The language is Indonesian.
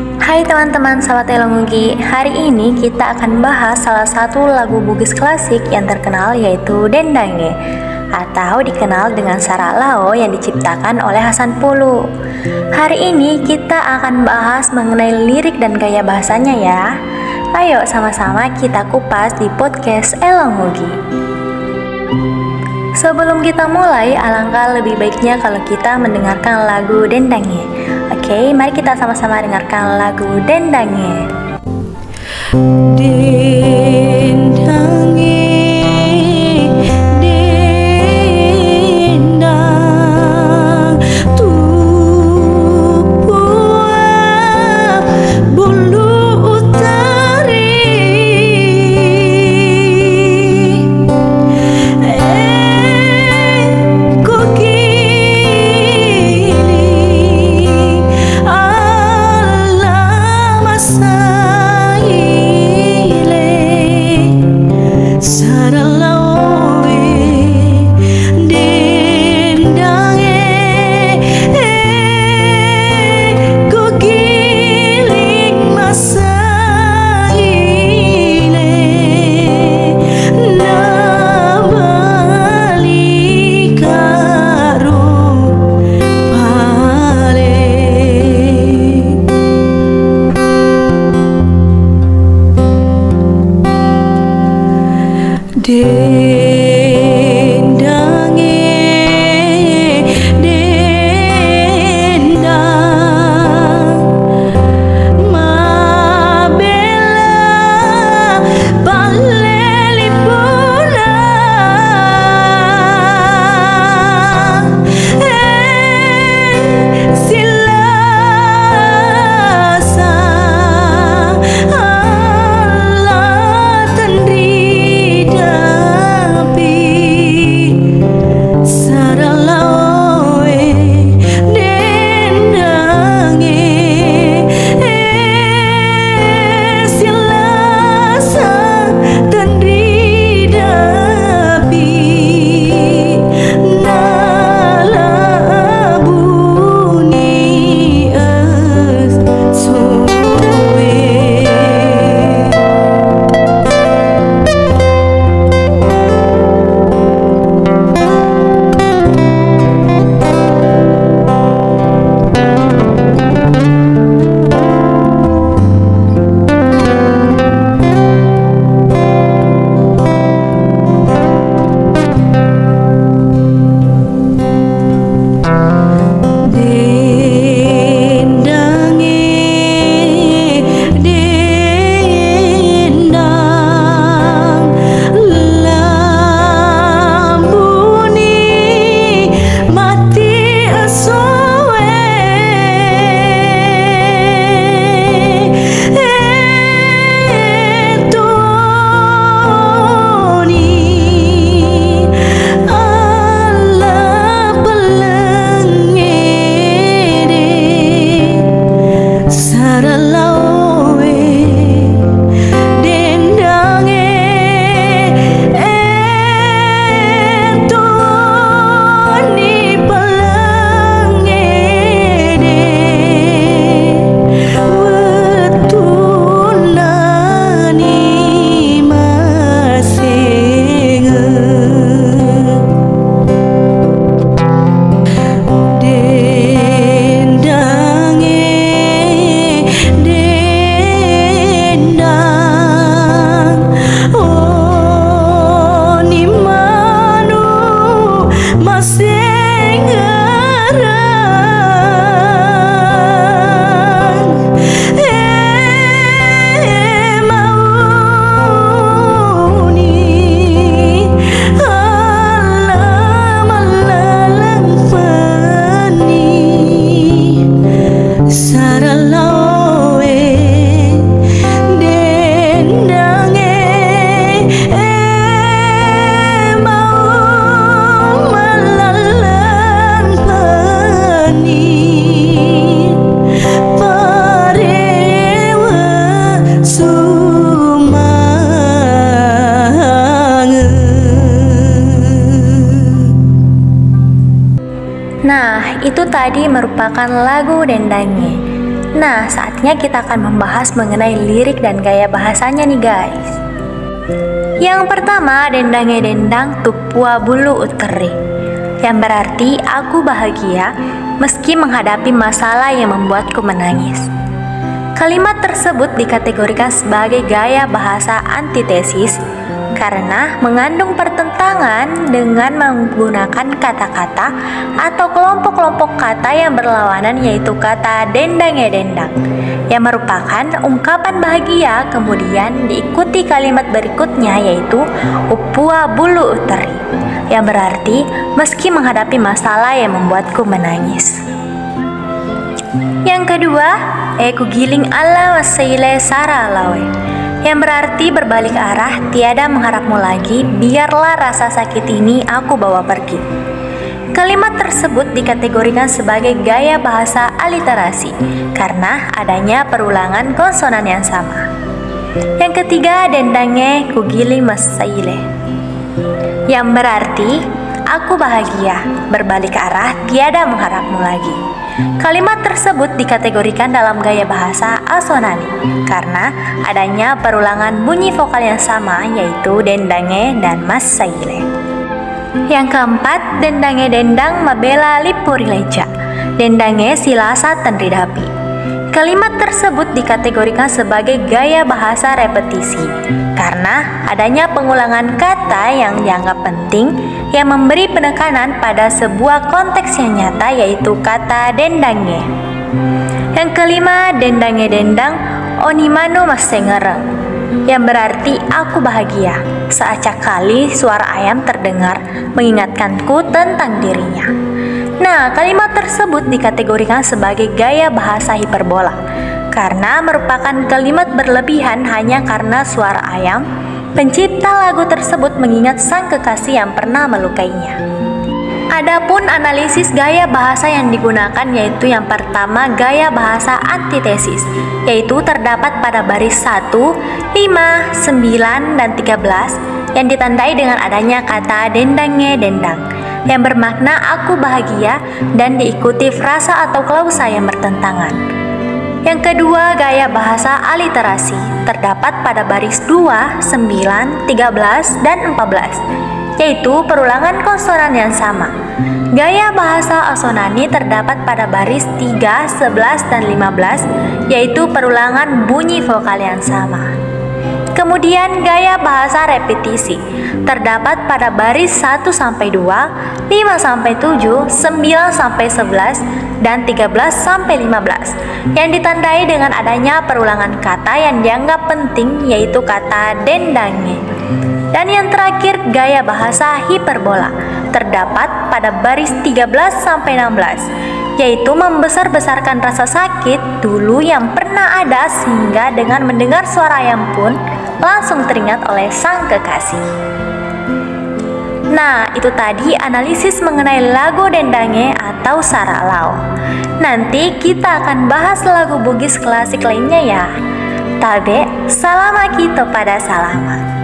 Hai teman-teman sahabat Elongugi, hari ini kita akan bahas salah satu lagu Bugis klasik yang terkenal yaitu Dendange atau dikenal dengan Sara Lao yang diciptakan oleh Hasan Pulu. Hari ini kita akan bahas mengenai lirik dan gaya bahasanya ya. Ayo sama-sama kita kupas di podcast Elongugi. Sebelum kita mulai, alangkah lebih baiknya kalau kita mendengarkan lagu Dendange. Oke, mari kita sama-sama dengarkan lagu. Dendange dendang Dendange itu tadi merupakan lagu Dendange. Nah, saatnya kita akan membahas mengenai lirik dan gaya bahasanya nih guys. Yang pertama, dendange dendang tupua bulu uteri. Yang berarti aku bahagia meski menghadapi masalah yang membuatku menangis. Kalimat tersebut dikategorikan sebagai gaya bahasa antitesis karena mengandung pertentangan dengan menggunakan kata-kata atau kelompok-kelompok kata yang berlawanan yaitu kata dendang ya dendang yang merupakan ungkapan bahagia kemudian diikuti kalimat berikutnya yaitu upua bulu uteri yang berarti meski menghadapi masalah yang membuatku menangis. Yang kedua, Eku giling ala wasaile sara lawe yang berarti berbalik arah tiada mengharapmu lagi biarlah rasa sakit ini aku bawa pergi Kalimat tersebut dikategorikan sebagai gaya bahasa aliterasi karena adanya perulangan konsonan yang sama. Yang ketiga, dendange kugiling masaile. Yang berarti aku bahagia, berbalik arah tiada mengharapmu lagi. Kalimat tersebut dikategorikan dalam gaya bahasa asonani karena adanya perulangan bunyi vokal yang sama yaitu dendange dan masaile. Yang keempat, dendange dendang mabela lipurileja. Dendange silasa tendridapi. Kalimat tersebut dikategorikan sebagai gaya bahasa repetisi karena adanya pengulangan kata yang dianggap penting yang memberi penekanan pada sebuah konteks yang nyata yaitu kata dendange. Yang kelima, dendange dendang onimano masengereng yang berarti aku bahagia. Seacak kali suara ayam terdengar mengingatkanku tentang dirinya. Nah, kalimat tersebut dikategorikan sebagai gaya bahasa hiperbola karena merupakan kalimat berlebihan hanya karena suara ayam Pencipta lagu tersebut mengingat sang kekasih yang pernah melukainya. Adapun analisis gaya bahasa yang digunakan yaitu yang pertama gaya bahasa antitesis yaitu terdapat pada baris 1, 5, 9, dan 13 yang ditandai dengan adanya kata dendangnya dendang yang bermakna aku bahagia dan diikuti frasa atau klausa yang bertentangan. Yang kedua, gaya bahasa aliterasi terdapat pada baris 2, 9, 13, dan 14, yaitu perulangan konsonan yang sama. Gaya bahasa asonani terdapat pada baris 3, 11, dan 15, yaitu perulangan bunyi vokal yang sama. Kemudian gaya bahasa repetisi. Terdapat pada baris 1 sampai 2, 5 sampai 7, 9 sampai 11 dan 13 sampai 15 yang ditandai dengan adanya perulangan kata yang dianggap penting yaitu kata dendange. Dan yang terakhir gaya bahasa hiperbola. Terdapat pada baris 13 sampai 16 yaitu membesar-besarkan rasa sakit dulu yang pernah ada sehingga dengan mendengar suara ayam pun langsung teringat oleh sang kekasih. Nah, itu tadi analisis mengenai lagu Dendange atau Saralao. Nanti kita akan bahas lagu Bugis klasik lainnya ya. Tabe, salama kita pada salama.